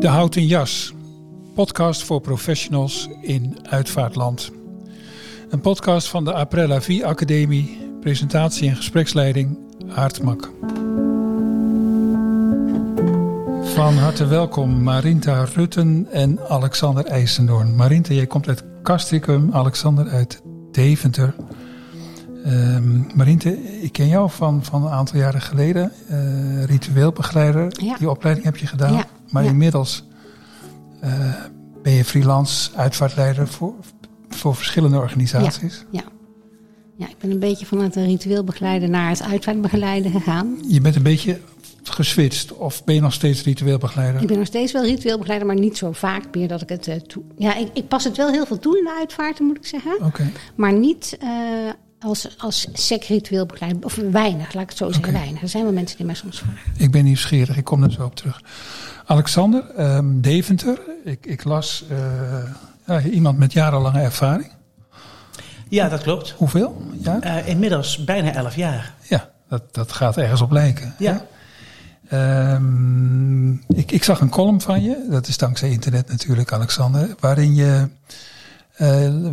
De Houten Jas, podcast voor professionals in uitvaartland. Een podcast van de Aprella Vie Academie, presentatie en gespreksleiding Aartmak. Van harte welkom Marinta Rutten en Alexander IJsendoorn. Marinta, jij komt uit Castricum, Alexander uit Deventer. Um, Marinte, ik ken jou van, van een aantal jaren geleden. Uh, ritueelbegeleider. Ja. Die opleiding heb je gedaan. Ja, Maar ja. inmiddels uh, ben je freelance uitvaartleider voor, voor verschillende organisaties. Ja. ja, ik ben een beetje vanuit de ritueelbegeleider naar het uitvaartbegeleider gegaan. Je bent een beetje geswitcht of ben je nog steeds ritueelbegeleider? Ik ben nog steeds wel ritueelbegeleider, maar niet zo vaak meer dat ik het uh, toe... Ja, ik, ik, pas het wel heel veel toe in de uitvaarten, moet ik zeggen. Oké. Okay. Maar niet als, als begeleider. Of weinig, laat ik het zo zeggen, okay. weinig. Er zijn wel mensen die mij soms vragen. Ik ben nieuwsgierig, ik kom er zo op terug. Alexander, um, Deventer. Ik, ik las uh, ja, iemand met jarenlange ervaring. Ja, dat klopt. Hoeveel? Ja? Uh, inmiddels bijna elf jaar. Ja, dat, dat gaat ergens op lijken. Ja. Um, ik, ik, zag een column van je, dat is dankzij internet natuurlijk, Alexander, waarin je uh,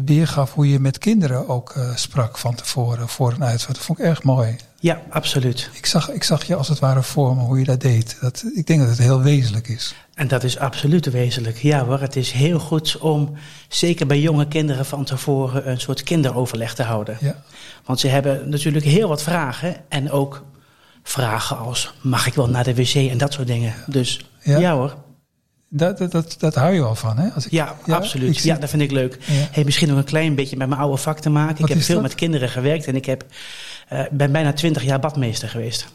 weergaf hoe je met kinderen ook uh, sprak van tevoren voor een uitvaart. Dat vond ik erg mooi. Ja, absoluut. Ik zag, ik zag je als het ware voor me hoe je dat deed. Dat, ik denk dat het heel wezenlijk is. En dat is absoluut wezenlijk. Ja hoor, het is heel goed om, zeker bij jonge kinderen van tevoren, een soort kinderoverleg te houden. Ja. Want ze hebben natuurlijk heel wat vragen en ook vragen als mag ik wel naar de wc en dat soort dingen. Dus ja, ja hoor. Dat, dat, dat, dat hou je wel van, hè? Als ik, ja, ja, absoluut. Zie... Ja, dat vind ik leuk. Ja. Heeft misschien nog een klein beetje met mijn oude vak te maken. Wat ik heb veel dat? met kinderen gewerkt en ik heb, uh, ben bijna twintig jaar badmeester geweest.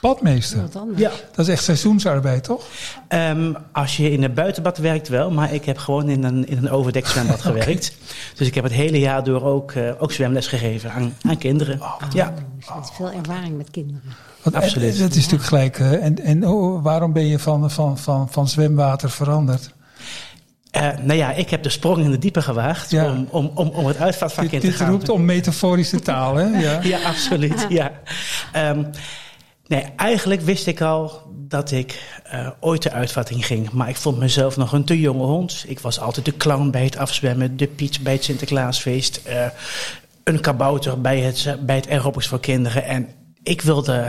Badmeester? Ja. Dat is echt seizoensarbeid, toch? Um, als je in een buitenbad werkt wel, maar ik heb gewoon in een, in een overdekt zwembad okay. gewerkt. Dus ik heb het hele jaar door ook, uh, ook zwemles gegeven aan, aan kinderen. Oh, ja. Je hebt veel ervaring met kinderen. Want, Absoluut. Dat is natuurlijk gelijk. En en oh, waarom ben je van, van, van, van zwemwater veranderd? Uh, nou ja, ik heb de sprong in de diepe gewaagd ja. om, om, om, om het uitvaartvak dit, in te dit gaan. Dit roept om metaforische taal, hè? Ja, ja absoluut. Ja. Um, nee, eigenlijk wist ik al dat ik uh, ooit de uitvaart ging. Maar ik vond mezelf nog een te jonge hond. Ik was altijd de clown bij het afzwemmen, de Piet bij het Sinterklaasfeest, uh, een kabouter bij het, bij het aerobics voor kinderen. En ik wilde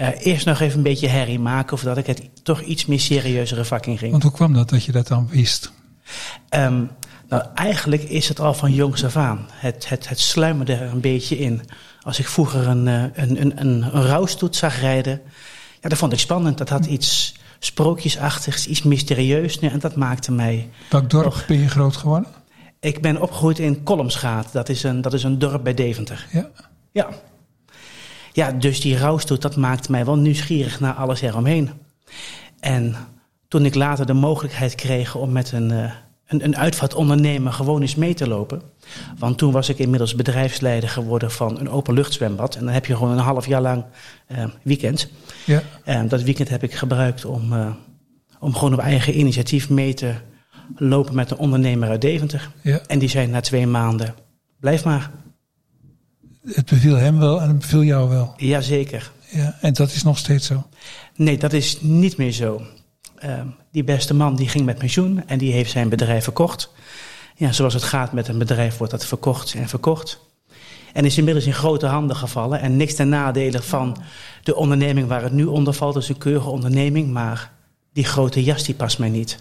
uh, eerst nog even een beetje herrie maken, of dat ik het toch iets meer serieuzere vak in ging. Want hoe kwam dat dat je dat dan wist? Um, nou, eigenlijk is het al van jongs af aan. Het, het, het sluimerde er een beetje in. Als ik vroeger een, een, een, een, een rouwstoet zag rijden, ja, dat vond ik spannend. Dat had iets sprookjesachtigs, iets mysterieus. En dat maakte mij. Welk dorp nog... ben je groot geworden? Ik ben opgegroeid in Kolmsgaat. Dat is een, dat is een dorp bij Deventer. Ja. Ja. Ja, dus die rouwstoet, dat maakte mij wel nieuwsgierig naar alles eromheen. En toen ik later de mogelijkheid kreeg om met een, uh, een, een uitvaartondernemer gewoon eens mee te lopen. Want toen was ik inmiddels bedrijfsleider geworden van een openluchtzwembad. En dan heb je gewoon een half jaar lang uh, weekend. Ja. En dat weekend heb ik gebruikt om, uh, om gewoon op eigen initiatief mee te lopen met een ondernemer uit Deventer. Ja. En die zei na twee maanden, blijf maar. Het beviel hem wel en het beviel jou wel. Jazeker. Ja, en dat is nog steeds zo? Nee, dat is niet meer zo. Uh, die beste man die ging met pensioen en die heeft zijn bedrijf verkocht. Ja, zoals het gaat met een bedrijf wordt dat verkocht en verkocht. En is inmiddels in grote handen gevallen. En niks ten nadele van de onderneming waar het nu onder valt. Dat is een keurige onderneming, maar die grote jas die past mij niet.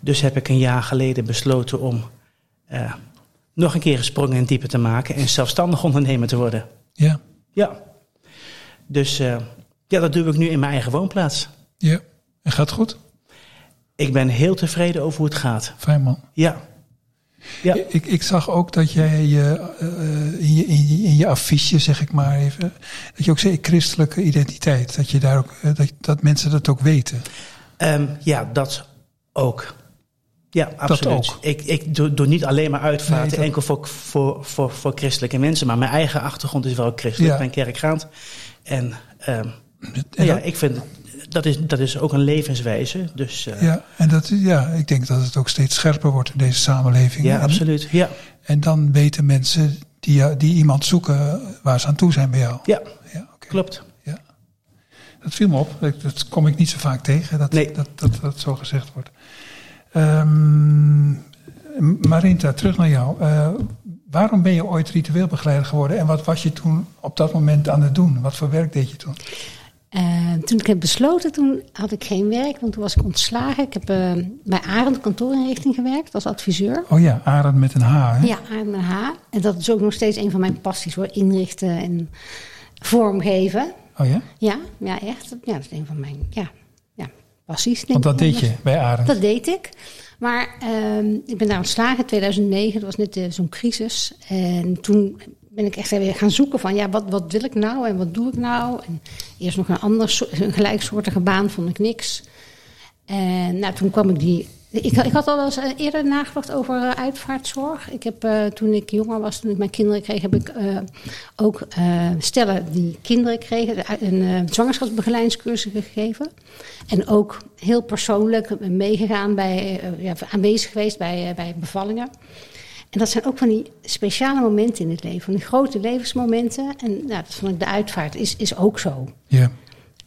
Dus heb ik een jaar geleden besloten om uh, nog een keer een sprong in diepe te maken en zelfstandig ondernemer te worden. Ja. Ja. Dus uh, ja, dat doe ik nu in mijn eigen woonplaats. Ja. En gaat het goed? Ik ben heel tevreden over hoe het gaat. Fijn man. Ja. ja. Ik, ik zag ook dat jij je, uh, in, je, in, je, in je affiche, zeg ik maar even, dat je ook zei christelijke identiteit. Dat, je daar ook, dat, dat mensen dat ook weten. Um, ja, dat ook. Ja, absoluut. Ik, ik doe, doe niet alleen maar uitvaarten Nee, enkel voor, voor, voor, voor christelijke mensen. Maar mijn eigen achtergrond is wel christelijk. Ja. Ik ben kerkgaand. En, ehm, En ja, dat- ik vind dat is, dat is ook een levenswijze. Dus eh, Ja, en dat, ja, ik denk dat het ook steeds scherper wordt in deze samenleving. ja, En- absoluut. Ja. En dan weten mensen die, die iemand zoeken waar ze aan toe zijn bij jou. Ja, Ja, klopt. Ja. Dat viel me op. Dat, kom ik niet zo vaak tegen, dat Nee. dat, dat, dat zo gezegd wordt. Ehm, Marinta, terug naar jou. Eh, waarom ben je ooit ritueel begeleider geworden? En wat was je toen op dat moment aan het doen? Wat voor werk deed je toen? Eh, toen ik heb besloten, toen had ik geen werk, want toen was ik ontslagen. Ik heb eh, bij Arend kantoorinrichting gewerkt als adviseur. Oh ja, Arend met een H. Hè? Ja, Arend met een H. En dat is ook nog steeds een van mijn passies hoor. Inrichten en vormgeven. Oh ja? Ja, ja echt. Ja, dat is een van mijn ja, Want dat deed je bij Arend. Dat deed ik. Maar ehm, ik ben daar ontslagen in 2009. Dat was net eh, zo'n crisis. En toen ben ik echt weer gaan zoeken van... ja, wat, wat wil ik nou en wat doe ik nou? En eerst nog een, ander, een gelijksoortige baan vond ik niks. En nou, toen kwam ik die... Ik, ik had al wel eens eh, eerder nagedacht over eh, uitvaartzorg. Ik heb, eh, toen ik jonger was, toen ik mijn kinderen kreeg... heb ik ook stellen die kinderen kregen... een zwangerschapsbegeleidingscursus gegeven. En ook heel persoonlijk meegegaan bij... ja, aanwezig geweest bij, bij bevallingen. En dat zijn ook van die speciale momenten in het leven. Van die grote levensmomenten. En nou, dat vond ik de uitvaart is, is ook zo. Ja.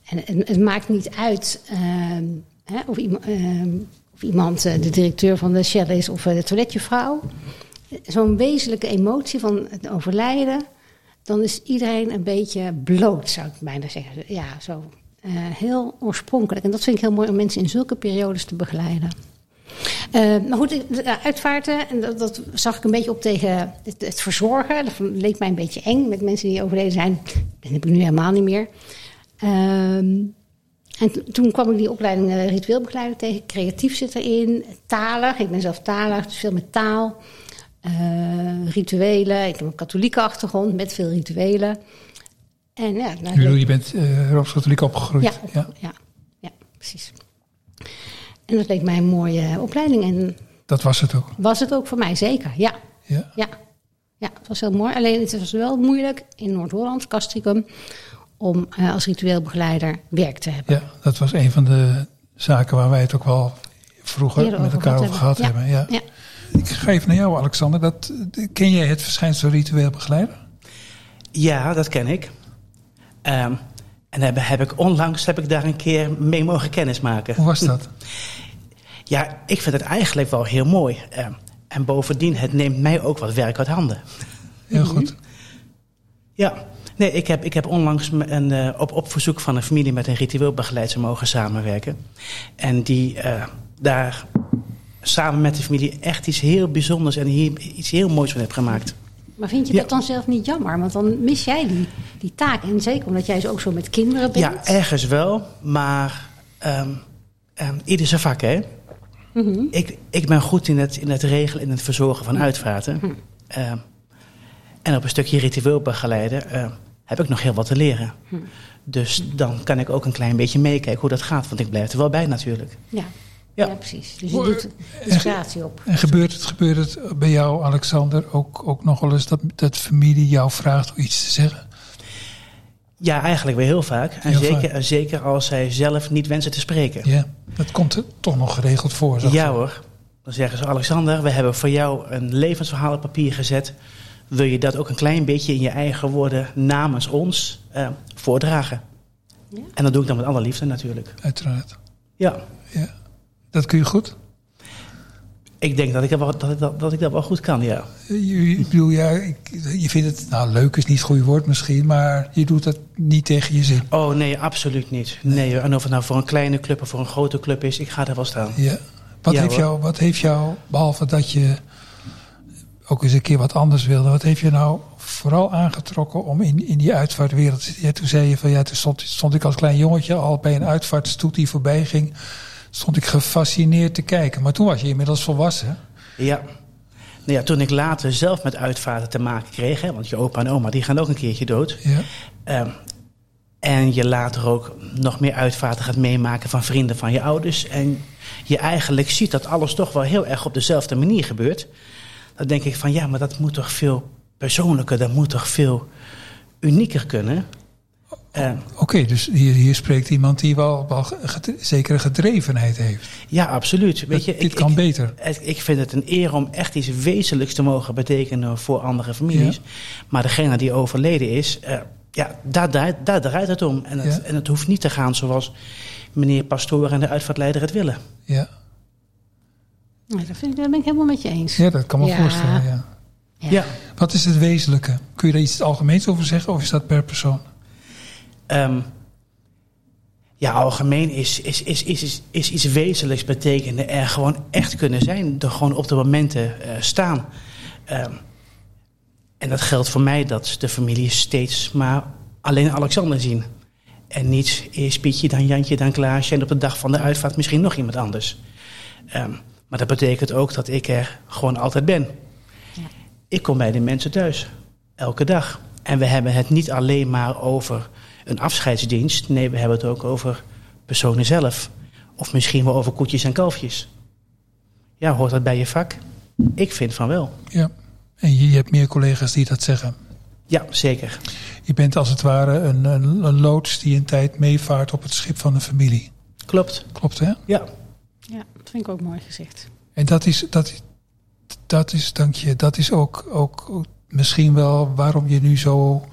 En, en het maakt niet uit ehm, hè, of, iema- ehm, iemand eh, de directeur van de Shell is of eh, de toiletjuffrouw. Zo'n wezenlijke emotie van het overlijden. Dan is iedereen een beetje bloot, zou ik bijna zeggen. Ja, zo eh, heel oorspronkelijk. En dat vind ik heel mooi om mensen in zulke periodes te begeleiden. Eh, maar goed, uitvaarten, en dat, dat zag ik een beetje op tegen het, verzorgen. Dat leek mij een beetje eng met mensen die overleden zijn. Dat heb ik nu helemaal niet meer. Ehm, en to- toen kwam ik die opleiding eh, ritueelbegeleider tegen. Creatief zit erin, talig. Ik ben zelf talig, dus veel met taal. Eh, rituelen. Ik heb een katholieke achtergrond met veel rituelen. En ja, nou, bedoel, je bent eh Rooms-Katholiek opgegroeid. ja, ja. Ja, precies. En dat leek mij een mooie opleiding. En Dat was het ook. was het ook voor mij, zeker. Ja, Ja. ja. ja het was heel mooi. Alleen het was wel moeilijk in Noord-Holland, Castricum, om eh, als ritueel begeleider werk te hebben. ja, dat was een van de zaken waar wij het ook wel vroeger met over elkaar gehad over gehad hebben. hebben. Ja. Ja. Ik ga even naar jou, Alexander. Dat, ken jij het verschijnsel ritueel begeleider? Ja, dat ken ik. Ehm, en heb, heb ik onlangs heb ik daar een keer mee mogen kennismaken. Hoe was dat? Ja, ik vind het eigenlijk wel heel mooi. Ehm, en bovendien, het neemt mij ook wat werk uit handen. Heel goed. Ja, nee, ik heb, ik heb onlangs een, eh, op, op verzoek van een familie met een ritueelbegeleider mogen samenwerken. En die eh, daar samen met de familie echt iets heel bijzonders en hier, iets heel moois van heeft gemaakt. Maar vind je Ja. dat dan zelf niet jammer? Want dan mis jij die, die taak. En zeker omdat jij ook zo met kinderen bent. Ja, ergens wel, maar ehm ehm, ieder zijn vak, hè? Mhm. ik, ik ben goed in het, in het regelen, in het verzorgen van uitvaarten. Hm. Ehm, en op een stukje ritueel begeleiden ehm, heb ik nog heel wat te leren. Hm. Dus dan kan ik ook een klein beetje meekijken hoe dat gaat, want ik blijf er wel bij natuurlijk. Ja. Ja. Ja. precies. Dus je doet inspiratie op. En gebeurt het, gebeurt het bij jou, Alexander, ook, ook nog wel eens dat, dat familie jou vraagt om iets te zeggen? Ja, eigenlijk weer heel vaak. En, Heel zeker, vaak. zeker als zij zelf niet wensen te spreken. Ja, dat komt er toch nog geregeld voor. zeg Ja hoor. Dan zeggen ze, Alexander, we hebben voor jou een levensverhaal op papier gezet. Wil je dat ook een klein beetje in je eigen woorden namens ons eh, voordragen? Ja. En dat doe ik dan met alle liefde natuurlijk. Uiteraard. Ja, Ja. Dat kun je goed? ik denk dat ik dat wel, dat ik dat, dat ik dat wel goed kan, ja. Je, ik bedoel, ja, ik- je vindt het, nou leuk is niet het goede woord misschien, maar je doet het niet tegen je zin. Oh nee, absoluut niet. Nee, en of het nou voor een kleine club of voor een grote club is, ik ga er wel staan. Ja. Wat, Ja, heeft hoor. jou, wat heeft jou, behalve dat je ook eens een keer wat anders wilde, wat heeft je nou vooral aangetrokken om in, in die uitvaartwereld te? Ja, toen zei je van ja, toen stond, stond ik als klein jongetje al bij een uitvaartstoet die voorbij ging, stond ik gefascineerd te kijken. Maar toen was je inmiddels volwassen. Ja. Nou ja, toen ik later zelf met uitvaarten te maken kreeg, hè, want je opa en oma die gaan ook een keertje dood. Ja. Ehm, en je later ook nog meer uitvaarten gaat meemaken van vrienden van je ouders. En je eigenlijk ziet dat alles toch wel heel erg op dezelfde manier gebeurt. Dan denk ik van ja, maar dat moet toch veel persoonlijker, dat moet toch veel unieker kunnen. Oké, dus hier, hier spreekt iemand die wel, wel zekere gedrevenheid heeft. ja, absoluut. Weet je, dit ik, kan ik, beter. ik- vind het een eer om echt iets wezenlijks te mogen betekenen voor andere families. Maar degene die overleden is, eh, ja, daar, draait- daar draait het om. En het, Ja. en het hoeft niet te gaan zoals meneer Pastoor en de uitvaartleider het willen. Ja, Nee, dat, vind ik, dat ben ik helemaal met je eens. ja dat kan me Ja. voorstellen. Ja. Ja. Ja. Wat is het wezenlijke? Kun je daar iets algemeens over zeggen of is dat per persoon? Ehm, ja, algemeen is, is, is, is, is, is iets wezenlijks betekenen er gewoon echt kunnen zijn. Er gewoon op de momenten eh, staan. Ehm, en dat geldt voor mij dat de familie steeds maar alleen Alexander zien. En niet eerst Pietje, dan Jantje, dan Klaasje en op de dag van de uitvaart misschien nog iemand anders. Ehm, maar dat betekent ook dat ik er gewoon altijd ben. Ja. Ik kom bij de mensen thuis, elke dag. En we hebben het niet alleen maar over een afscheidsdienst. Nee, we hebben het ook over personen zelf. Of misschien wel over koetjes en kalfjes. Ja, hoort dat bij je vak? Ik vind van wel. Ja. En je, hebt meer collega's die dat zeggen. Ja, zeker. Je bent als het ware een, een, een loods die een tijd meevaart op het schip van een familie. Klopt. Klopt hè? Ja. Ja, dat vind ik ook mooi gezegd. En dat is, dat, dat is, dank je, dat is ook, ook misschien wel waarom je nu zo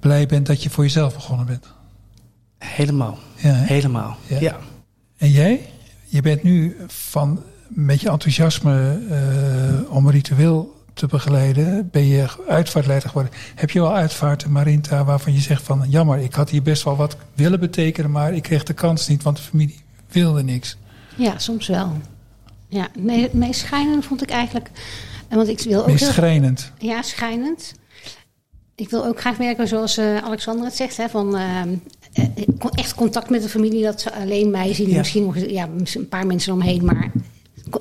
blij bent dat je voor jezelf begonnen bent. Helemaal. Ja? Helemaal. Ja. Ja. En jij? Je bent nu van met je enthousiasme eh, om een ritueel te begeleiden, ben je uitvaartleider geworden. Heb je wel uitvaarten, Marinta, waarvan je zegt van jammer, ik had hier best wel wat willen betekenen, maar ik kreeg de kans niet, want de familie wilde niks. Ja, soms wel. Ja, nee, het meest schijnende vond ik eigenlijk... en Want ik wil ook Meest heel- schrijnend. Ja, schijnend. Ik wil ook graag werken zoals eh, Alexander het zegt. Hè, van, eh, eh, echt contact met de familie. Dat ze alleen mij zien. Ja. Misschien nog ja, een paar mensen omheen. Maar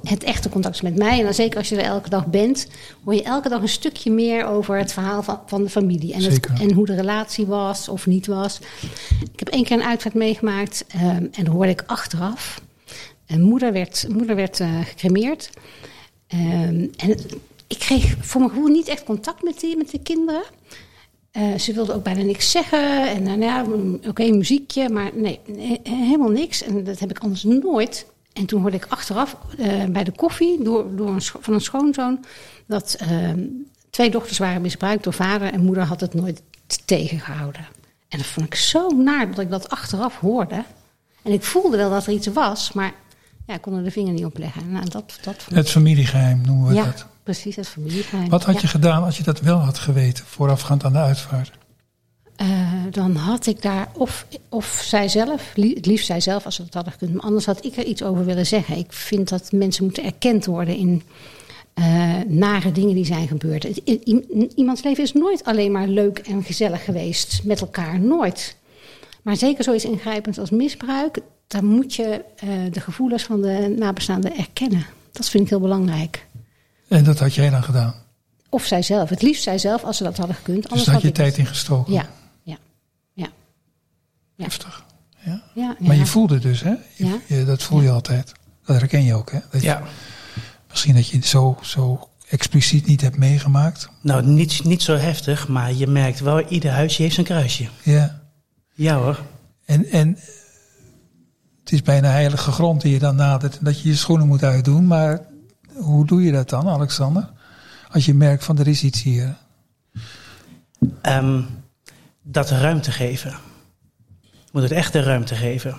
het echte contact is met mij. En dan zeker als je er elke dag bent. Hoor je elke dag een stukje meer over het verhaal van, van de familie. En, het- en hoe de relatie was of niet was. Ik heb één keer een uitvaart meegemaakt. eh, en dat hoorde ik achteraf. En moeder werd, moeder werd eh, gecremeerd. Ehm, en ik kreeg voor mijn gevoel niet echt contact met, die, met de kinderen. Eh, ze wilden ook bijna niks zeggen. En nou ja, oké, muziekje, maar nee, helemaal niks. En dat heb ik anders nooit. En toen hoorde ik achteraf eh, bij de koffie door, door van een schoonzoon... dat ehm, twee dochters waren misbruikt door vader... en moeder had het nooit tegengehouden. En dat vond ik zo naar dat ik dat achteraf hoorde. En ik voelde wel dat er iets was, maar ja, ik kon er de vinger niet op leggen. Nou, dat, dat Het familiegeheim noemen we ja, dat. precies, het familiegeheim. Wat had Ja. je gedaan als je dat wel had geweten, voorafgaand aan de uitvaart? Eh, dan had ik daar of, of zij zelf, li- het liefst zij zelf als ze dat hadden gekund. Maar anders had ik er iets over willen zeggen. Ik vind dat mensen moeten erkend worden in eh, nare dingen die zijn gebeurd. Het- i- i- iemands leven is nooit alleen maar leuk en gezellig geweest met elkaar. Nooit. Maar zeker zoiets ingrijpends als misbruik, daar moet je eh, de gevoelens van de nabestaanden erkennen. Dat vind ik heel belangrijk. En dat had jij dan gedaan. Of zijzelf. Het liefst zijzelf als ze dat hadden gekund. Dus Anders had je tijd in gestoken. Ja, ja, ja. Ja. Heftig. Ja. ja, Maar je voelde dus, hè? Je- Ja. je- dat voel je altijd. Dat herken je ook, hè? Dat je- Ja. Misschien dat je het zo, zo expliciet niet hebt meegemaakt. Nou, niet, niet zo heftig, maar je merkt wel, ieder huisje heeft zijn kruisje. Ja. Ja hoor. En, en het is bijna heilige grond die je dan nadert. en Dat je je schoenen moet uitdoen. Maar hoe doe je dat dan, Alexander? Als je merkt van er is iets hier. Ehm, dat ruimte geven. Je moet het echt de ruimte geven.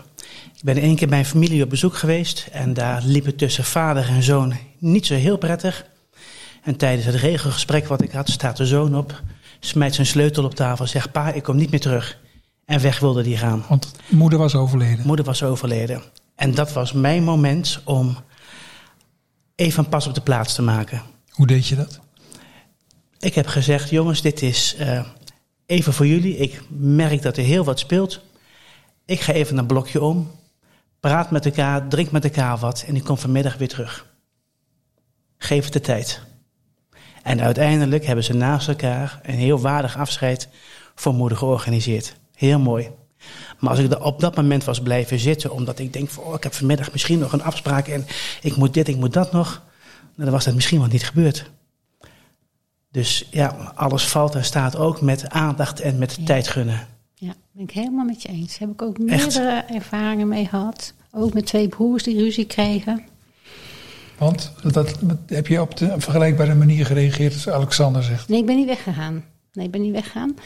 Ik ben één keer bij een familie op bezoek geweest en daar liep het tussen vader en zoon niet zo heel prettig. En tijdens het regelgesprek wat ik had, staat de zoon op, smijt zijn sleutel op tafel, zegt pa, ik kom niet meer terug. En weg wilde die gaan. Want moeder was overleden. Moeder was overleden. En dat was mijn moment om even een pas op de plaats te maken. Hoe deed je dat? Ik heb gezegd, jongens, dit is eh, even voor jullie. Ik merk dat er heel wat speelt. Ik ga even een blokje om. Praat met elkaar, drink met elkaar wat en ik kom vanmiddag weer terug. Geef het de tijd. En uiteindelijk hebben ze naast elkaar een heel waardig afscheid voor moeder georganiseerd. Heel mooi. Maar als ik er op dat moment was blijven zitten, omdat ik denk, van, oh, ik heb vanmiddag misschien nog een afspraak en ik moet dit, ik moet dat nog, nou, dan was dat misschien wel niet gebeurd. Dus ja, alles valt en staat ook met aandacht en met tijd gunnen. Ja, ben ik helemaal met je eens. Daar heb ik ook meerdere ervaringen mee gehad. Ook met twee broers die ruzie kregen. Want dat, heb je op de een vergelijkbare manier gereageerd als Alexander zegt? Nee, ik ben niet weggegaan. Nee, ik ben niet weggegaan.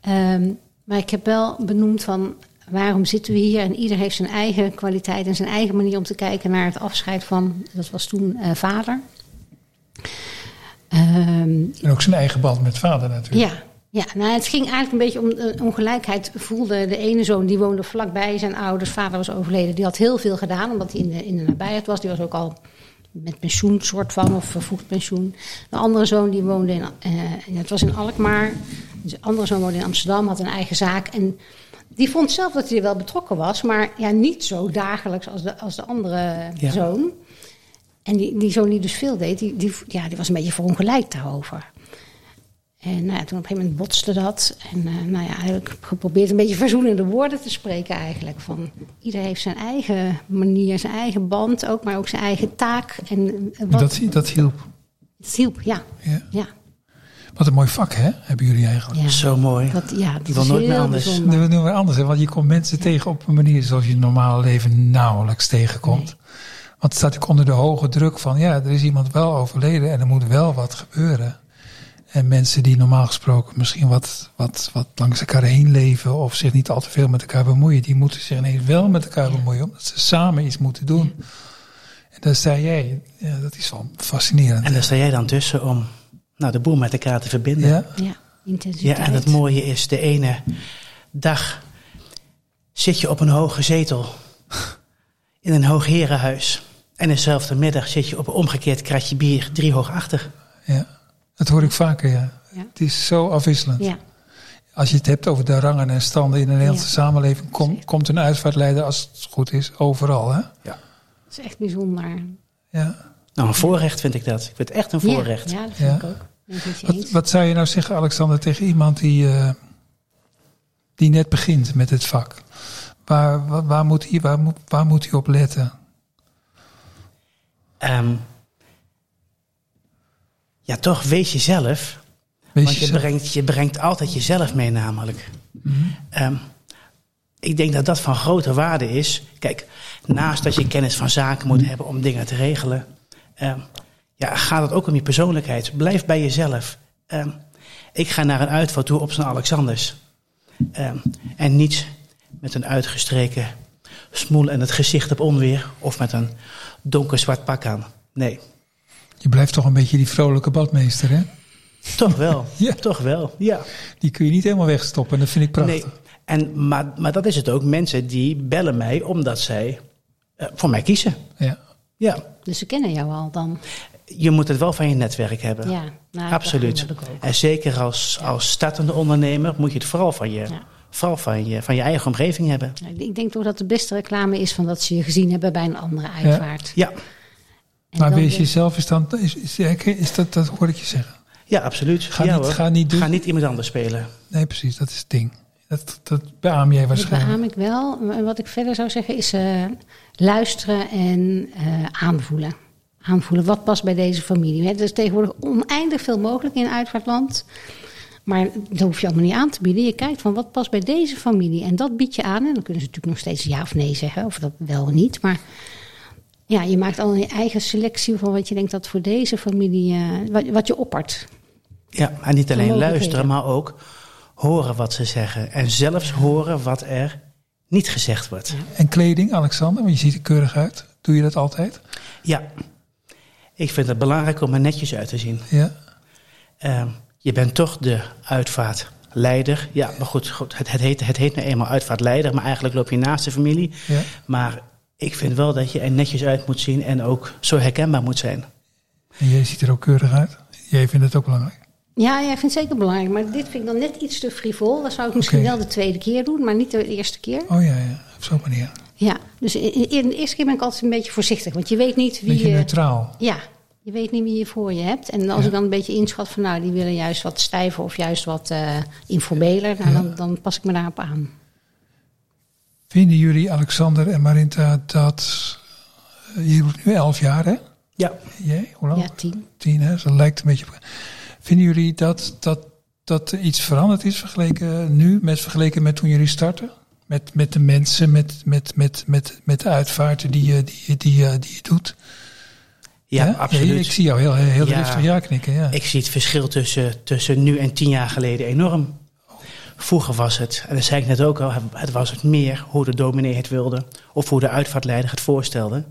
Ehm, maar ik heb wel benoemd van waarom zitten we hier? En ieder heeft zijn eigen kwaliteit en zijn eigen manier om te kijken naar het afscheid van, dat was toen uh, vader. Um, en ook zijn eigen band met vader natuurlijk. Ja, ja, nou, het ging eigenlijk een beetje om uh, ongelijkheid. Voelde de ene zoon, die woonde vlakbij zijn ouders. Vader was overleden. Die had heel veel gedaan, omdat hij in de, in de nabijheid was. Die was ook al met pensioen, soort van, of vervoegd pensioen. De andere zoon, die woonde in, uh, het was in Alkmaar. De andere zoon woonde in Amsterdam, had een eigen zaak. En die vond zelf dat hij er wel betrokken was, maar ja, niet zo dagelijks als de, als de andere zoon. En die, die zoon die dus veel deed, die, die, ja, die was een beetje verongelijkt daarover. En nou ja, toen op een gegeven moment botste dat. En uh, nou ja, heb ik geprobeerd een beetje verzoenende woorden te spreken eigenlijk. Van, ieder heeft zijn eigen manier, zijn eigen band ook, maar ook zijn eigen taak. En, wat, dat, dat hielp? Dat hielp, ja. ja. ja. Wat een mooi vak, hè? Hebben jullie eigenlijk? Ja. Zo mooi. Dat, ja, dat wil nooit meer anders. Wil nooit meer anders. Hè? Want je komt mensen tegen op een manier zoals je in het normale leven nauwelijks tegenkomt. Nee. Want het staat natuurlijk onder de hoge druk van, ja, er is iemand wel overleden en er moet wel wat gebeuren. En mensen die normaal gesproken misschien wat, wat, wat langs elkaar heen leven of zich niet al te veel met elkaar bemoeien, die moeten zich ineens wel met elkaar bemoeien, omdat ze samen iets moeten doen. En daar sta jij, ja, dat is wel fascinerend. En daar sta jij dan tussen om nou, de boel met elkaar te verbinden. Ja, ja intensiteit. Ja, en het mooie is, de ene dag zit je op een hoge zetel in een hoog herenhuis. En dezelfde middag zit je op een omgekeerd kratje bier drie hoog achter. Ja, dat hoor ik vaker, ja. ja. Het is zo afwisselend. Ja. Als je het hebt over de rangen en standen in de Nederlandse samenleving, kom, komt een uitvaartleider, als het goed is, overal. Hè? Ja. Dat is echt bijzonder. Ja. Nou, een voorrecht vind ik dat. Ik vind het echt een voorrecht. Ja, dat vind ik ook. Wat, wat, zou je nou zeggen, Alexander, tegen iemand die, uh, die net begint met het vak? Waar, waar, waar, moet, hij, waar, moet, waar moet hij op letten? Um, ja, toch, wees jezelf. Wees want je brengt, je brengt altijd jezelf mee, namelijk. Mm -hmm. um, ik denk dat dat van grote waarde is. Kijk, naast dat je kennis van zaken moet hebben om dingen te regelen, um, ja, gaat het ook om je persoonlijkheid. Blijf bij jezelf. Um, ik ga naar een uitvaart toe op zijn Alexanders. Um, en niet met een uitgestreken smoel en het gezicht op onweer of met een donker zwart pak aan. Nee. Je blijft toch een beetje die vrolijke badmeester, hè? Toch wel. ja. Toch wel, ja. Die kun je niet helemaal wegstoppen, dat vind ik prachtig. Nee. En, maar, maar dat is het ook. Mensen die bellen mij omdat zij uh, voor mij kiezen. Ja. ja. Dus ze kennen jou al dan? Je moet het wel van je netwerk hebben. Ja, nou, absoluut. En zeker als, als startende ondernemer moet je het vooral van je, ja. vooral van je, van je eigen omgeving hebben. Ik denk toch dat de beste reclame is van dat ze je gezien hebben bij een andere uitvaart. Ja. ja. Maar wees jezelf is dan, is, is, is, dat, dat hoor ik je zeggen. Ja, absoluut. Ga, ja, niet, ga, niet, doen. ga niet iemand anders spelen. Nee, precies, dat is het ding. Dat, dat beaam jij waarschijnlijk. Dat beaam ik wel. En wat ik verder zou zeggen is uh, luisteren en uh, aanvoelen aanvoelen. Wat past bij deze familie? Er is tegenwoordig oneindig veel mogelijk in uitvaartland. Maar dat hoef je allemaal niet aan te bieden. Je kijkt van wat past bij deze familie. En dat bied je aan. En dan kunnen ze natuurlijk nog steeds ja of nee zeggen. Of dat wel of niet. Maar ja, je maakt al je eigen selectie van wat je denkt dat voor deze familie. Uh, wat, wat, je oppert. Ja, en niet alleen luisteren, maar ook horen wat ze zeggen. En zelfs horen wat er niet gezegd wordt. Ja. En kleding, Alexander, want je ziet er keurig uit. Doe je dat altijd? Ja, ik vind het belangrijk om er netjes uit te zien. Ja. Uh, je bent toch de uitvaartleider. Ja, maar goed, goed het, het, heet, het heet nu eenmaal uitvaartleider, maar eigenlijk loop je naast de familie. Ja. Maar ik vind wel dat je er netjes uit moet zien en ook zo herkenbaar moet zijn. En jij ziet er ook keurig uit. Jij vindt het ook belangrijk. Ja, jij vindt het zeker belangrijk. Maar dit vind ik dan net iets te frivol. Dat zou ik misschien okay. wel de tweede keer doen, maar niet de eerste keer. Oh ja, ja. op zo'n manier. Ja, dus in, in, de eerste keer ben ik altijd een beetje voorzichtig. Want je weet niet wie beetje je... neutraal. Ja, je weet niet wie je voor je hebt. En als ja. ik dan een beetje inschat van... nou, die willen juist wat stijver of juist wat uh, informeler... Nou, ja. dan, dan pas ik me daarop aan. Vinden jullie, Alexander en Marinta, dat... Uh, je doet nu elf jaar, hè? Ja. Jij, hoe lang? Ja, tien. Tien, hè? Dus dat lijkt een beetje... Vinden jullie dat, dat dat er iets veranderd is vergeleken nu, met vergeleken met toen jullie startten? Met, met de mensen, met, met, met, met, met de uitvaarten die je, die, die, die je doet? Ja, absoluut. ik zie jou heel, heel Ja. driftig ja knikken. Ja. Ik zie het verschil tussen, tussen nu en tien jaar geleden enorm. Vroeger was het, en dat zei ik net ook al, het was het meer hoe de dominee het wilde. Of hoe de uitvaartleider het voorstelde.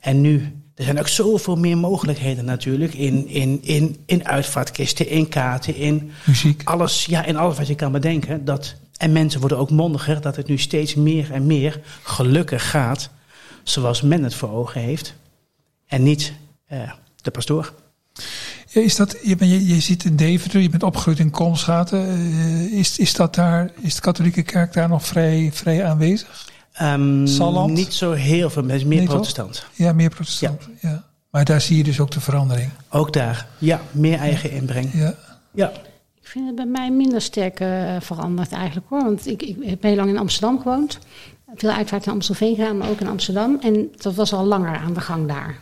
En nu, er zijn ook zoveel meer mogelijkheden natuurlijk. In, in, in, in uitvaartkisten, in kaarten, in Muziek. alles, ja, in alles wat je kan bedenken. Dat, en mensen worden ook mondiger, dat het nu steeds meer en meer gelukkig gaat. Zoals men het voor ogen heeft. En niet eh, de pastoor. Is dat, je, je, je zit in Deventer, je bent opgegroeid in Komschaten. Eh, is, is, dat daar, is de katholieke kerk daar nog vrij, vrij aanwezig? Salland? Niet zo heel veel, maar het is meer Nee, toch? protestant. Ja, meer protestant. Ja. Maar daar zie je dus ook de verandering. Ook daar, ja, meer eigen inbreng. Ja. Ja, Ik vind het bij mij minder sterk eh, veranderd eigenlijk hoor. Want ik, ik heb heel lang in Amsterdam gewoond. Veel uitvaart in Amstelveen gedaan, maar ook in Amsterdam. En dat was al langer aan de gang daar.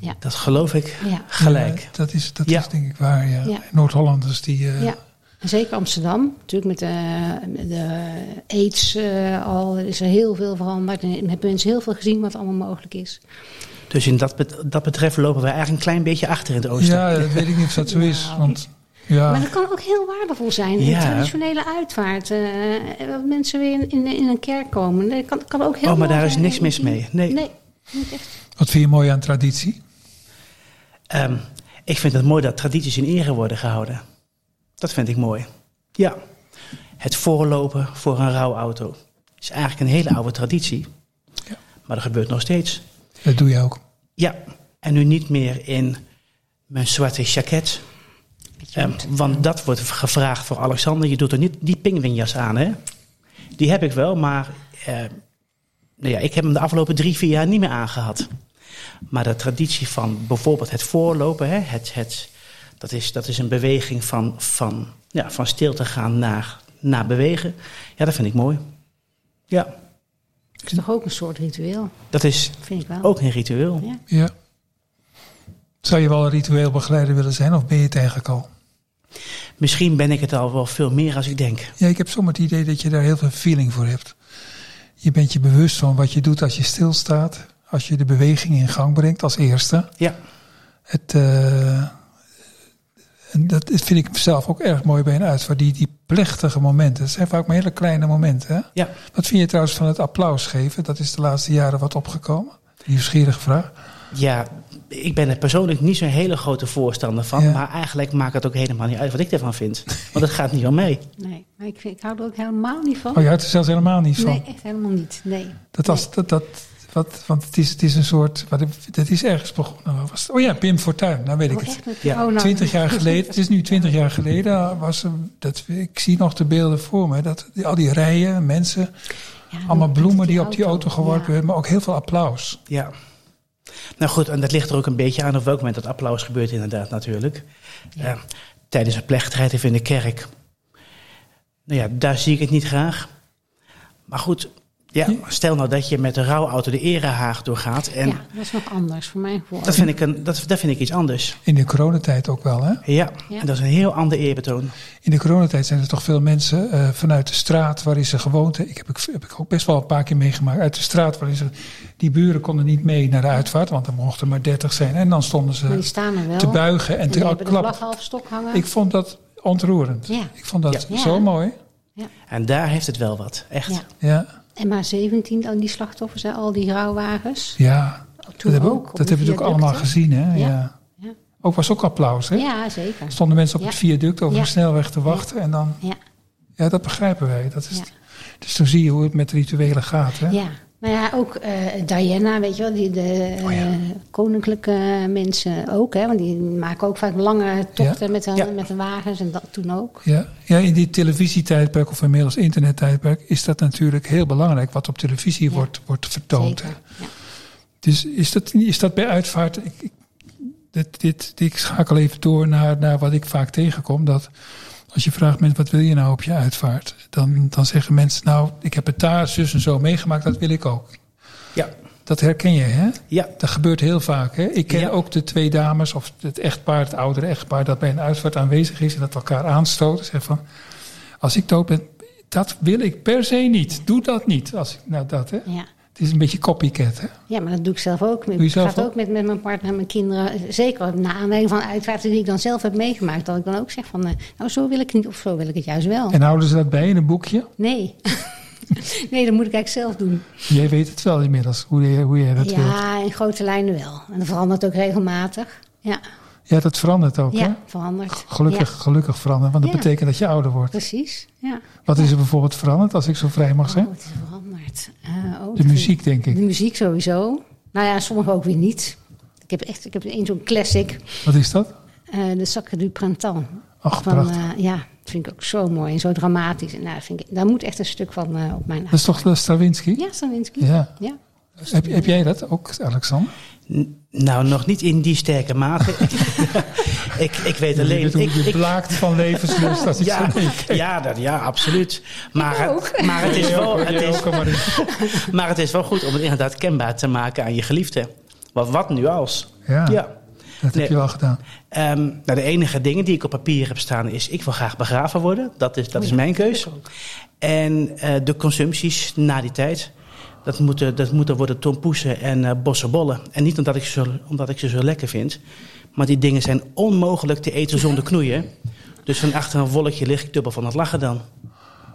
Ja. dat geloof ik Ja. gelijk. Ja, dat, is, dat Ja. is denk ik waar. Ja. Ja. Noord-Hollanders die. eh, Ja. En zeker Amsterdam, natuurlijk met de, de AIDS eh, al is er heel veel veranderd. En hebben mensen heel veel gezien wat allemaal mogelijk is. Dus in dat, bet- dat betreft lopen wij eigenlijk een klein beetje achter in het oosten. ja, dat weet ik niet of dat zo is. Nou, Want ja, Maar dat kan ook heel waardevol zijn. Ja. Een traditionele uitvaart. eh, dat mensen weer in, in, in een kerk komen. Dat kan, kan ook heel Oh, maar daar is niks mis mee. Nee. Nee, niet echt. wat vind je mooi aan traditie? Ehm, ik vind het mooi dat tradities in ere worden gehouden. Dat vind ik mooi. Ja, het voorlopen voor een rouwauto is eigenlijk een hele oude traditie. Ja. Maar dat gebeurt nog steeds. Dat doe je ook. Ja, en nu niet meer in mijn zwarte jacket. Ehm, want dat wordt gevraagd voor Alexander. Je doet er niet die pingwinjas aan, hè? Die heb ik wel, maar eh, nou ja, ik heb hem de afgelopen drie, vier jaar niet meer aangehad. Maar de traditie van bijvoorbeeld het voorlopen, hè, het, het, dat, is, dat is een beweging van, van, ja, van stil te gaan naar, naar bewegen. Ja, dat vind ik mooi. Ja, Dat is toch ook een soort ritueel, dat is vind ik wel. ook een ritueel. Ja. Ja. Zou je wel een ritueel begeleider willen zijn of ben je het eigenlijk al? Misschien ben ik het al wel veel meer als ik denk. Ja, ik heb zomaar het idee dat je daar heel veel feeling voor hebt. Je bent je bewust van wat je doet als je stilstaat. Als je de beweging in gang brengt als eerste. Ja, Het, eh, en dat vind ik zelf ook erg mooi bij een uitvaart. Die, die plechtige momenten. Het zijn vaak maar hele kleine momenten. Hè? ja. Wat vind je trouwens van het applaus geven? Dat is de laatste jaren wat opgekomen. Nieuwsgierige vraag. Ja, ik ben er persoonlijk niet zo'n hele grote voorstander van. Ja. Maar eigenlijk maakt het ook helemaal niet uit wat ik ervan vind. Want het gaat niet om mij. Nee, maar ik, vind, ik hou er ook helemaal niet van. Oh, je houdt er zelfs helemaal niet van. nee, echt helemaal niet. Nee. Dat was, dat, dat, wat, want het is, het is een soort, wat, dat is ergens begonnen. Was, het? oh ja, Pim Fortuyn, nou weet ik Oh, het. Ja. oh, nou. Twintig jaar geleden, het is nu twintig jaar geleden, was er, dat, ik zie nog de beelden voor me. Dat, die- al die rijen, mensen, Ja, allemaal bloemen die op die auto geworpen Ja. werden, maar ook heel veel applaus. Ja. Nou goed, en dat ligt er ook een beetje aan op welk moment dat applaus gebeurt inderdaad natuurlijk. Eh, tijdens een plechtigheid of in de kerk. Nou ja, daar zie ik het niet graag. Maar goed, ja, stel nou dat je met een rouwauto de erehaag doorgaat. En Ja, dat is nog anders voor mijn gevoel. dat, vind ik een, dat, dat vind ik iets anders. In de coronatijd ook wel, hè? Ja, Ja. en dat is een heel ander eerbetoon. In de coronatijd zijn er toch veel mensen eh, vanuit de straat waarin ze gewoond hebben. Ik heb, ik heb ik ook best wel een paar keer meegemaakt. Uit de straat waarin ze. Die buren konden niet mee naar de uitvaart, want er mochten maar 30 zijn. En dan stonden Maar die ze staan er wel. te buigen en en te de klappen. vlag half stok hangen. Ik vond dat ontroerend. Ja. Ik vond dat Ja. zo Ja. mooi. En daar heeft het wel wat, echt. Ja. En maar 17 al die slachtoffers, hè, al die rouwwagens. ja. Toen dat hebben we, ook. dat hebben we ook allemaal gezien, hè? Ja. Ja. Ja. Ook was ook applaus, hè? Ja, zeker. Stonden mensen op het viaduct over de snelweg te wachten en dan. Ja. Ja, dat begrijpen wij. Dat is. Dus dan zie je hoe het met rituelen gaat, hè? Ja. Nou ja, ook eh, Diana, weet je wel, die, de Oh ja. eh, koninklijke mensen ook, hè, want die maken ook vaak lange tochten met, hun, Ja. met hun wagens en dat toen ook. Ja, ja, in die televisietijdperk of inmiddels internettijdperk is dat natuurlijk heel belangrijk wat op televisie wordt, wordt vertoond. Dus is dat, is dat bij uitvaart. Ik, ik, dit, dit, ik schakel even door naar, naar wat ik vaak tegenkom. Dat als je vraagt mensen wat wil je nou op je uitvaart? Dan, dan zeggen mensen nou ik heb het daar zus en zo meegemaakt, dat wil ik ook. Ja. Dat herken je, hè? Ja, Dat gebeurt heel vaak. Hè? Ik ken Ja. ook de twee dames, of het echtpaar, het oudere echtpaar, dat bij een uitvaart aanwezig is en dat elkaar aanstoten. Zeg van: Als ik dood ben, dat wil ik per se niet. Doe dat niet. Als ik, nou, dat, hè? Ja. Het is een beetje copycat, hè? Ja, maar dat doe ik zelf ook. Ik ga het ook? met, met mijn partner en mijn kinderen. Zeker na aanleiding van uitvaarten die ik dan zelf heb meegemaakt. Dat ik dan ook zeg van, eh, nou zo wil ik het niet of zo wil ik het juist wel. En houden ze dat bij in een boekje? Nee. nee, dat moet ik eigenlijk zelf doen. Jij weet het wel inmiddels, hoe, je, hoe jij dat wilt. Ja, in grote lijnen wel. En dat verandert ook regelmatig. Ja, Ja, dat verandert ook, hè? ja verandert. Gelukkig, Ja, gelukkig verandert, want dat Ja. betekent dat je ouder wordt. precies. Ja. Wat is er bijvoorbeeld veranderd, als ik zo vrij mag Oh, zijn? het is veranderd. Eh, oh, De muziek, denk ik. De muziek sowieso. Nou ja, sommige ook weer niet. Ik heb echt, ik heb één zo'n classic. Wat is dat? eh, de Sacre du Printemps. Ach, Van, prachtig. eh, ja, dat vind ik ook zo mooi en zo dramatisch. En nou, vind ik, daar moet echt een stuk van eh, op mijn Dat is toch de Stravinsky? Ja, Stravinsky. Ja. Ja. Heb, heb jij dat ook, Alexander? N- nou nog niet in die sterke mate. ik, ik weet alleen... je, Ik, je ik, blaakt van levenslust als ik ja, ja, dat, ja, absoluut. Maar, het- maar, het is wel, het is, maar het is wel goed om het inderdaad kenbaar te maken aan je geliefde. Wat, wat nu als? Ja, Ja. dat heb je wel gedaan. Ehm, nou, de enige dingen die ik op papier heb staan is... ik wil graag begraven worden. Dat is, dat is mijn keus. En eh, de consumpties na die tijd... dat moeten, dat moeten worden tompoesen en eh bossenbollen. En niet omdat ik, ze, zo- omdat ik ze zo lekker vind... maar die dingen zijn onmogelijk te eten zonder knoeien. Dus van achter een wolkje lig ik dubbel van het lachen dan.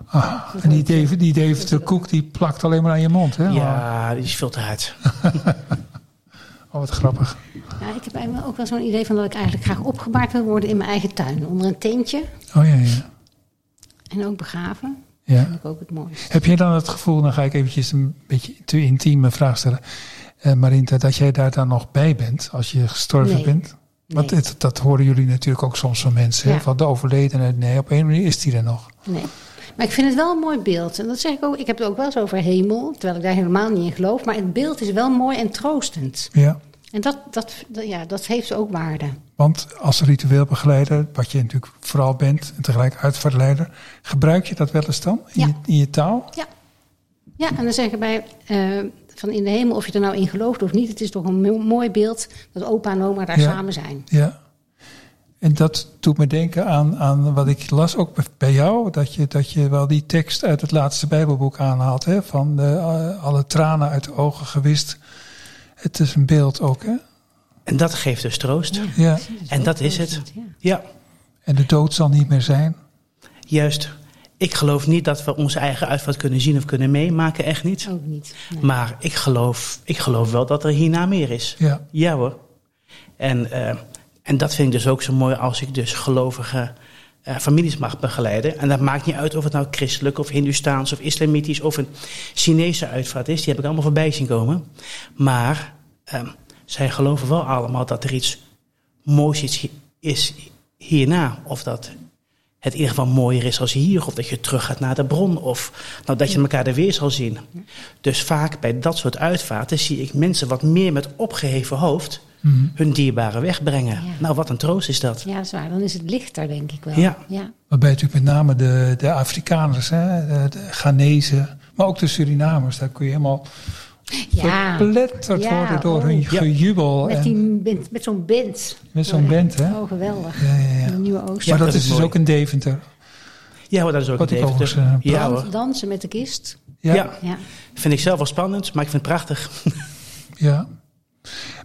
Ah, en die David, die David de Koek die plakt alleen maar aan je mond. Hè? Ja, die is veel te hard. Oh, wat grappig. Ja, ik heb eigenlijk ook wel zo'n idee van dat ik eigenlijk graag opgebaard wil worden in mijn eigen tuin. Onder een tentje. Oh ja, ja. En ook begraven. Ja. Dat vind ik ook het mooiste. Heb jij dan het gevoel, dan ga ik eventjes een beetje te intieme vraag stellen. eh Marinta, dat jij daar dan nog bij bent als je gestorven Nee. bent? Want Nee. het, dat horen jullie natuurlijk ook soms van mensen. Hè? Van de overledene, nee, op een manier is die er nog. Nee. Maar ik vind het wel een mooi beeld. En dat zeg ik ook. Ik heb het ook wel eens over hemel. Terwijl ik daar helemaal niet in geloof. Maar het beeld is wel mooi en troostend. Ja. En dat, dat, ja, dat heeft ook waarde. Want als ritueel begeleider, wat je natuurlijk vooral bent en tegelijk uitvaartleider, gebruik je dat wel eens dan in, Ja. je, in je taal? Ja. Ja, en dan zeggen wij eh, van in de hemel, of je er nou in gelooft of niet, het is toch een mo- mooi beeld dat opa en oma daar Ja. samen zijn. Ja. En dat doet me denken aan, aan wat ik las ook bij- bij jou, dat je, dat je wel die tekst uit het laatste Bijbelboek aanhaalt, hè, van de, eh, alle tranen uit de ogen gewist. Het is een beeld ook, hè? En dat geeft dus troost. Ja. En dat is het. ja. En de dood zal niet meer zijn. juist. Ik geloof niet dat we onze eigen uitvaart kunnen zien of kunnen meemaken. Echt niet. Ook niet. Nee. Maar ik geloof, ik geloof wel dat er hierna meer is. Ja. Ja hoor. En, eh, en dat vind ik dus ook zo mooi als ik dus gelovige eh, families mag begeleiden. En dat maakt niet uit of het nou christelijk of hindoestaans of islamitisch of een Chinese uitvaart is. Die heb ik allemaal voorbij zien komen. Maar ehm, zij geloven wel allemaal dat er iets moois is, is hierna. Of dat het in ieder geval mooier is als hier. Of dat je terug gaat naar de bron. Of nou, dat je elkaar er weer zal zien. Dus vaak bij dat soort uitvaarten zie ik mensen wat meer met opgeheven hoofd Mhm. hun dierbaren wegbrengen. Ja. Nou, wat een troost is dat. Ja, dat is waar. Dan is het lichter, denk ik wel. Ja. ja. Waarbij natuurlijk met name de, de Afrikaners, hè, de, de Ghanese, maar ook de Surinamers, daar kun je helemaal Ja. verpletterd Ja, worden door oh. hun Ja. gejubel. Met, en die, met zo'n band. met zo'n band, hè? Oh, geweldig. Ja, ja, ja. De Nieuwe Oosten. maar dat, dat is dus mooi. ook een Deventer. Ja, dat is ook Wat een ik Deventer. overigens, eh, Ja hoor. Dansen met de kist. Ja, Ja. ja. Ja. Vind ik zelf wel spannend, maar ik vind het prachtig.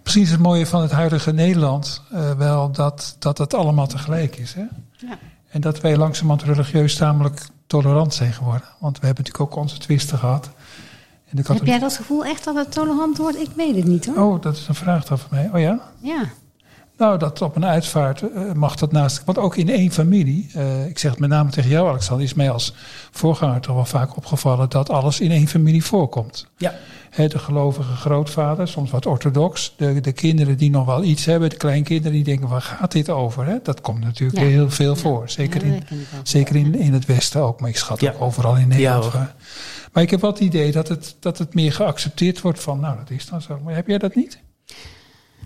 Misschien is het mooie van het huidige Nederland eh, wel dat, dat het allemaal tegelijk is. Hè? Ja. En dat wij langzamerhand religieus tamelijk tolerant zijn geworden. Want we hebben natuurlijk ook onze twisten gehad. En Heb jij dat gevoel echt dat het tolerant wordt? Ik weet het niet hoor. Oh, dat is een vraag dan voor mij. Oh ja? Ja. Nou, dat op een uitvaart eh, mag dat naast. Want ook in één familie, eh, ik zeg het met name tegen jou, Alexander, is mij als voorganger toch wel vaak opgevallen dat alles in één familie voorkomt. Ja. Hè, de gelovige grootvader, soms wat orthodox. De, de kinderen die nog wel iets hebben, de kleinkinderen die denken: waar gaat dit over? Hè? Dat komt natuurlijk Ja. heel veel voor. Zeker, Ja, in, zeker in, in het Westen ook, maar ik schat Ja. ook overal in Nederland. Maar, ik heb wel het idee dat het, dat het meer geaccepteerd wordt van: nou, dat is dan zo. Maar heb jij dat niet?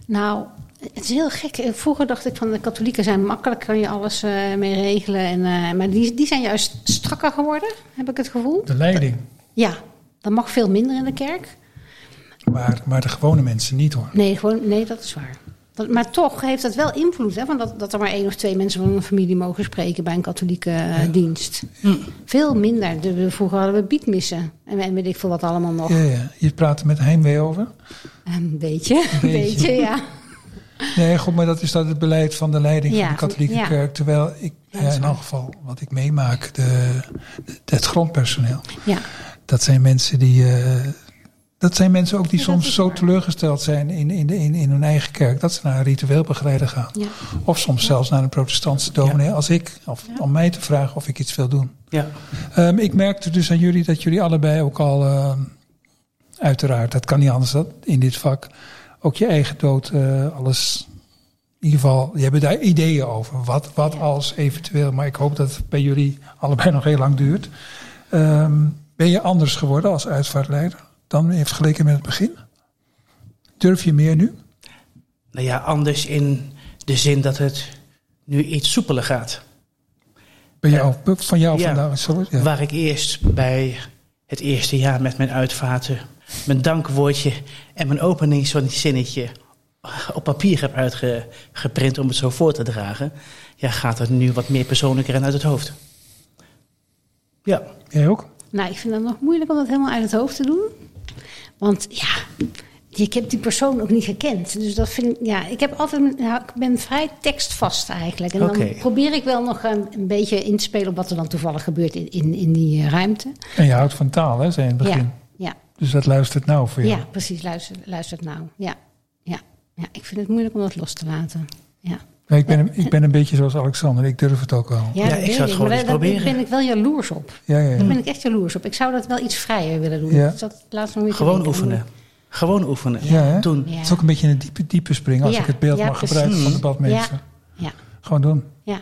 Nou, het is heel gek. Vroeger dacht ik van de katholieken zijn makkelijk, kan je alles eh, mee regelen. En, eh, maar die, die zijn juist strakker geworden, heb ik het gevoel. De leiding. Ja, dat mag veel minder in de kerk. Maar, maar de gewone mensen niet hoor. Nee, gewoon, nee dat is waar. Dat, maar toch heeft dat wel invloed, hè, van dat, dat er maar één of twee mensen van een familie mogen spreken bij een katholieke eh, dienst. Veel minder. De, vroeger hadden we biedmissen en, en weet ik veel wat allemaal nog. Ja, ja. Je praat er met heimwee over? Een beetje, een beetje. beetje, ja. Nee, goed, maar dat is dat het beleid van de leiding van de katholieke kerk. Terwijl ik, in elk geval, wat ik meemaak, de, de- het grondpersoneel. ja. Dat zijn mensen die. eh, dat zijn mensen ook die Ja, soms zo waar. teleurgesteld zijn in, in, de, in, in hun eigen kerk. Dat ze naar een ritueel begeleider gaan. ja. Of soms zelfs naar een protestantse dominee. Als ik, of Ja. om mij te vragen of ik iets wil doen. Ja. Ehm, ik merkte dus aan jullie dat jullie allebei ook al, ehm, uiteraard, dat kan niet anders dat in dit vak, ook je eigen dood, eh, alles, in ieder geval, je hebt daar ideeën over. Wat, wat Ja. als eventueel, maar ik hoop dat het bij jullie allebei nog heel lang duurt. Ehm, ben je anders geworden als uitvaartleider dan in vergeleken met het begin? Durf je meer nu? Nou ja, anders in de zin dat het nu iets soepeler gaat. Ben je ook, van jou Ja. vandaag? Zo, ja. Waar ik eerst bij het eerste jaar met mijn uitvaarten mijn dankwoordje en mijn openingszinnetje op papier heb uitgeprint om het zo voor te dragen, ja, gaat het nu wat meer persoonlijker en uit het hoofd. Ja, Jij ook? Nou, ik vind het nog moeilijk om dat helemaal uit het hoofd te doen. Want ja, ik heb die persoon ook niet gekend. Dus dat vind ik, ja, ik heb altijd, nou, ik ben vrij tekstvast eigenlijk. En dan probeer ik wel nog een, een beetje in te spelen op wat er dan toevallig gebeurt in, in, in die eh, ruimte. En je houdt van taal, hè, zei je in het begin. Ja, ja, Dus dat luistert nou voor jou. ja, precies. Luister, luister nou. Ja, ja, ja, ik vind het moeilijk om dat los te laten. Ja, Ja, ik, ben, een- ik ben een beetje zoals Alexander, ik durf het ook wel. ja, Ja, dat ik zou het gewoon maar eens daar- daar proberen. ben ik wel jaloers op. Ja, ja, Daar ja. ben ik echt jaloers op. Ik zou dat wel iets vrijer willen doen. Ja. Nog weer te gewoon denken. oefenen. Gewoon oefenen. Ja? Doen. Ja. Het is ook een beetje een diepe, diepe spring, als Ja, ik het beeld ja, mag gebruiken van de badmeester. Ja, Gewoon doen. ja,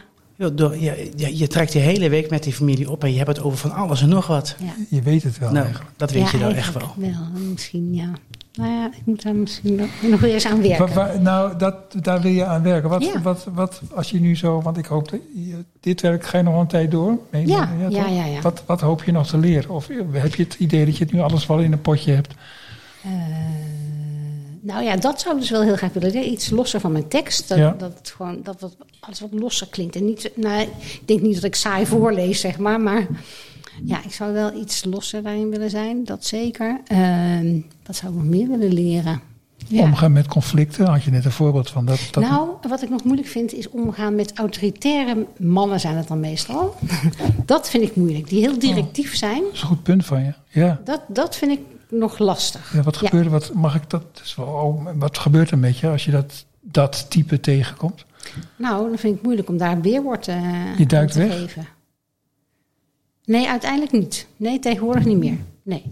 door, je, je, je trekt de hele week met die familie op en je hebt het over van alles en nog wat. ja. Je weet het wel nou, eigenlijk. dat weet ja, je nou echt wel. wel. Misschien, ja. Nou ja, ik moet daar misschien nog, nog weer eens aan werken. Nou, dat, daar wil je aan werken. Wat, Ja. wat, wat, als je nu zo, want ik hoop dat je, dit werk ga je nog een tijd door. Nee, Ja, ja, ja. Wat, wat hoop je nog te leren? Of heb je het idee dat je het nu alles wel in een potje hebt? Eh, nou ja, dat zou ik dus wel heel graag willen. Iets losser van mijn tekst. Dat, Ja. dat, het gewoon, dat wat, alles wat losser klinkt. En niet, nou, ik denk niet dat ik saai voorlees, zeg maar. Maar ja, ik zou wel iets losser daarin willen zijn. Dat zeker. Ehm, wat zou ik nog meer willen leren? Ja. Omgaan met conflicten, had je net een voorbeeld van. Dat, dat, Nou, wat ik nog moeilijk vind is omgaan met autoritaire mannen zijn het dan meestal. dat vind ik moeilijk. Die heel directief zijn. is een goed punt van je. Ja. Dat, dat vind ik nog lastig. ja wat gebeurt er? Wat, mag ik dat? dat oh, wat gebeurt er met je als je dat, dat type tegenkomt? Nou, dan vind ik het moeilijk om daar een weerwoord eh, Je duikt te weg? geven. Nee, uiteindelijk niet. Nee, tegenwoordig niet meer. Nee.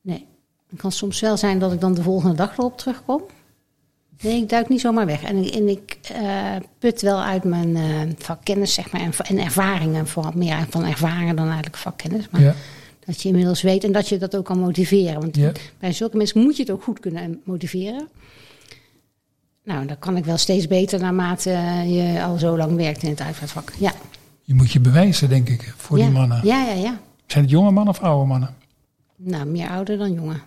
Nee. Het kan soms wel zijn dat ik dan de volgende dag erop terugkom. Nee, ik duik niet zomaar weg. En, ik- en ik eh, put wel uit mijn eh, vakkennis, zeg maar, en, en ervaringen. Vooral meer van ervaringen dan eigenlijk vakkennis. Maar Ja. dat je inmiddels weet en dat je dat ook kan motiveren. Want Ja. bij zulke mensen moet je het ook goed kunnen motiveren. Nou, dat kan ik wel steeds beter naarmate je al zo lang werkt in het uitvaartvak. Ja. Je moet je bewijzen, denk ik, voor ja. die mannen. Ja, ja, ja. Zijn het jonge mannen of oude mannen? Nou, meer ouder dan jongen.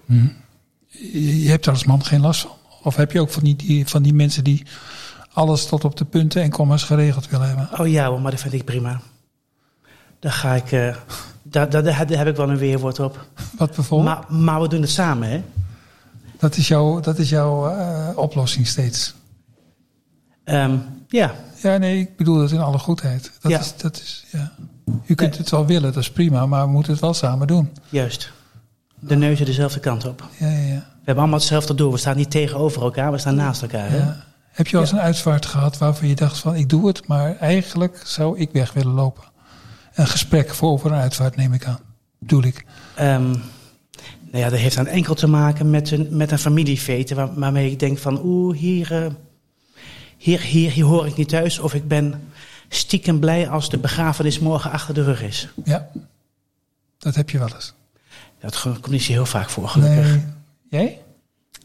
Je, je hebt er als man geen last van. Of heb je ook van die, die, van die mensen die alles tot op de punten en commas geregeld willen hebben? Oh ja hoor, maar dat vind ik prima. Daar ga ik, eh, daar, daar, daar heb ik wel een weerwoord op. Wat bijvoorbeeld? Maar, maar we doen het samen, hè? dat is jouw, dat is jouw eh, oplossing steeds. Ehm, ja, Ja, nee, ik bedoel dat in alle goedheid. Dat Ja. is, dat is, ja. U kunt het wel willen, dat is prima, maar we moeten het wel samen doen. juist. De neuzen dezelfde kant op. Ja, ja, ja. We hebben allemaal hetzelfde doel. We staan niet tegenover elkaar, we staan naast elkaar. Hè? Heb je wel eens een uitvaart gehad waarvan je dacht van ik doe het, maar eigenlijk zou ik weg willen lopen? Een gesprek voor over een uitvaart neem ik aan. Bedoel ik. Ehm, nou ja, dat heeft dan enkel te maken met een, met een familiefeite waar, waarmee ik denk van oeh, hier, eh, hier, hier, hier hoor ik niet thuis. Of ik ben stiekem blij als de begrafenis morgen achter de rug is. Ja, dat heb je wel eens. Dat komt niet zo heel vaak voor, gelukkig. Nee. Jij?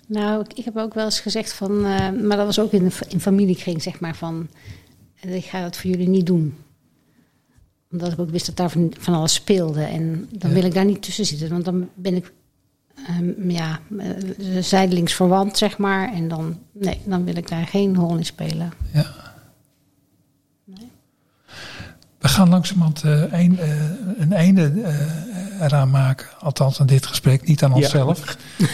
Nou, ik, ik heb ook wel eens gezegd van... eh, maar dat was ook in, de- in familiekring, zeg maar, van... eh, ik ga dat voor jullie niet doen. Omdat ik ook wist dat daar van, van alles speelde. En dan Ja. wil ik daar niet tussen zitten. Want dan ben ik... eh, ehm, ja, eh, zijdelings verwant, zeg maar. En dan, nee, dan wil ik daar geen rol in spelen. Ja. We gaan langzamerhand uh, een, uh, een einde uh, eraan maken. Althans aan dit gesprek, niet aan onszelf. Ja,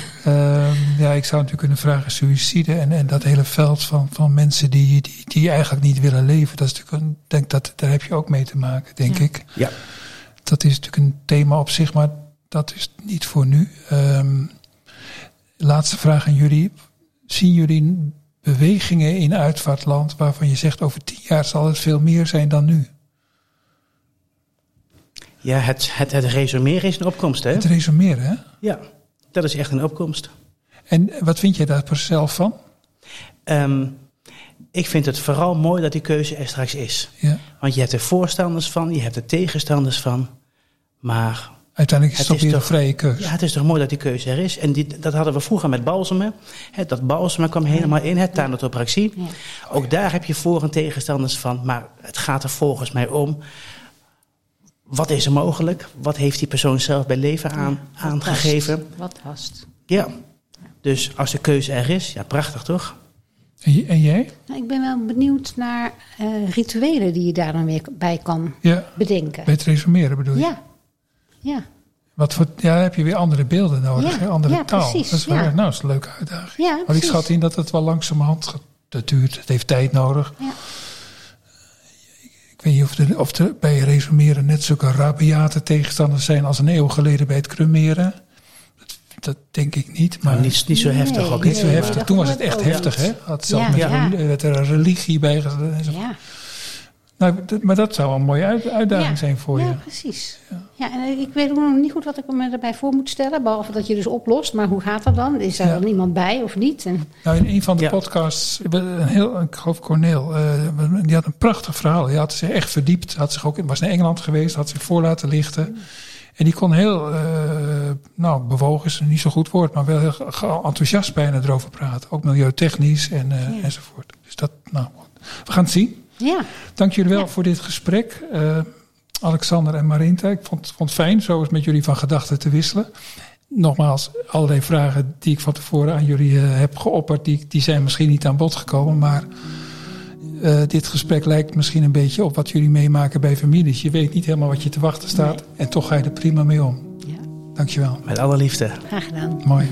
ja ik zou natuurlijk kunnen vragen suïcide en, en dat hele veld van, van mensen die, die, die eigenlijk niet willen leven. Dat is natuurlijk een, denk dat, daar heb je ook mee te maken, denk ja. ik. Ja. Dat is natuurlijk een thema op zich, maar dat is niet voor nu. Um, laatste vraag aan jullie. Zien jullie bewegingen in uitvaartland waarvan je zegt over tien jaar zal het veel meer zijn dan nu? Ja, het, het, het resumeren is een opkomst, hè? Het resumeren, hè? Ja, dat is echt een opkomst. En wat vind jij daar zelf van? Um, ik vind het vooral mooi dat die keuze er straks is. Ja. Want je hebt er voorstanders van, je hebt er tegenstanders van. Maar Uiteindelijk is het, toch weer een vrije keuze. Ja, het is toch mooi dat die keuze er is. En die, dat hadden we vroeger met balsemen. He, dat balsemen kwam helemaal in, het thanatopraxie. Ja. Ook daar heb je voor- en tegenstanders van. Maar het gaat er volgens mij om... Wat is er mogelijk? Wat heeft die persoon zelf bij leven aan, ja, aangegeven? Past. Wat past. Ja. Dus als de keuze er is, ja, prachtig toch? En, en jij? Nou, ik ben wel benieuwd naar uh, rituelen die je daar dan weer bij kan ja. bedenken. Bij het resumeren bedoel je? Ja. Ja. Wat voor, ja, dan heb je weer andere beelden nodig, Ja, andere ja, taal. precies, dat is wel, ja. nou, dat is een leuke uitdaging. Ja, maar ik schat in dat het wel langzamerhand gaat. Dat duurt, het heeft tijd nodig. Ja. Ik weet niet of er, of er bij resumeren net zulke rabiate tegenstanders zijn als een eeuw geleden bij het cremeren. Dat, dat denk ik niet. Maar Maar niet, niet zo Nee, heftig ook. niet zo heftig. Toen was het echt ook heftig, hè? niet. Had zelfs Ja, met werd er een religie bij. Ja. Nou, maar dat zou een mooie uit- uitdaging Ja. zijn voor ja, je. precies. Ja. en ik weet nog niet goed wat ik me erbij voor moet stellen. Behalve dat je dus oplost. Maar hoe gaat dat dan? Is er Ja. dan iemand bij of niet? En, Nou, in een van de Ja. podcasts, een heel, ik geloof Corneel, eh, die had een prachtig verhaal. Die had zich echt verdiept, had zich ook, was naar Engeland geweest, had zich voor laten lichten. En die kon heel, eh, nou, bewogen is niet zo goed woord, maar wel heel enthousiast bijna erover praten. Ook milieutechnisch en, eh, Ja. enzovoort. Dus dat, nou, we gaan het zien. Ja, Dank jullie wel Ja. voor dit gesprek. Eh, Alexander en Marinta, ik vond, vond het fijn zo eens met jullie van gedachten te wisselen. Nogmaals, allerlei vragen die ik van tevoren aan jullie eh, heb geopperd, die, die zijn misschien niet aan bod gekomen. Maar eh, dit gesprek lijkt misschien een beetje op wat jullie meemaken bij families. Je weet niet helemaal wat je te wachten staat en toch ga je er prima mee om. ja, Dankjewel. Met alle liefde. graag gedaan. Mooi.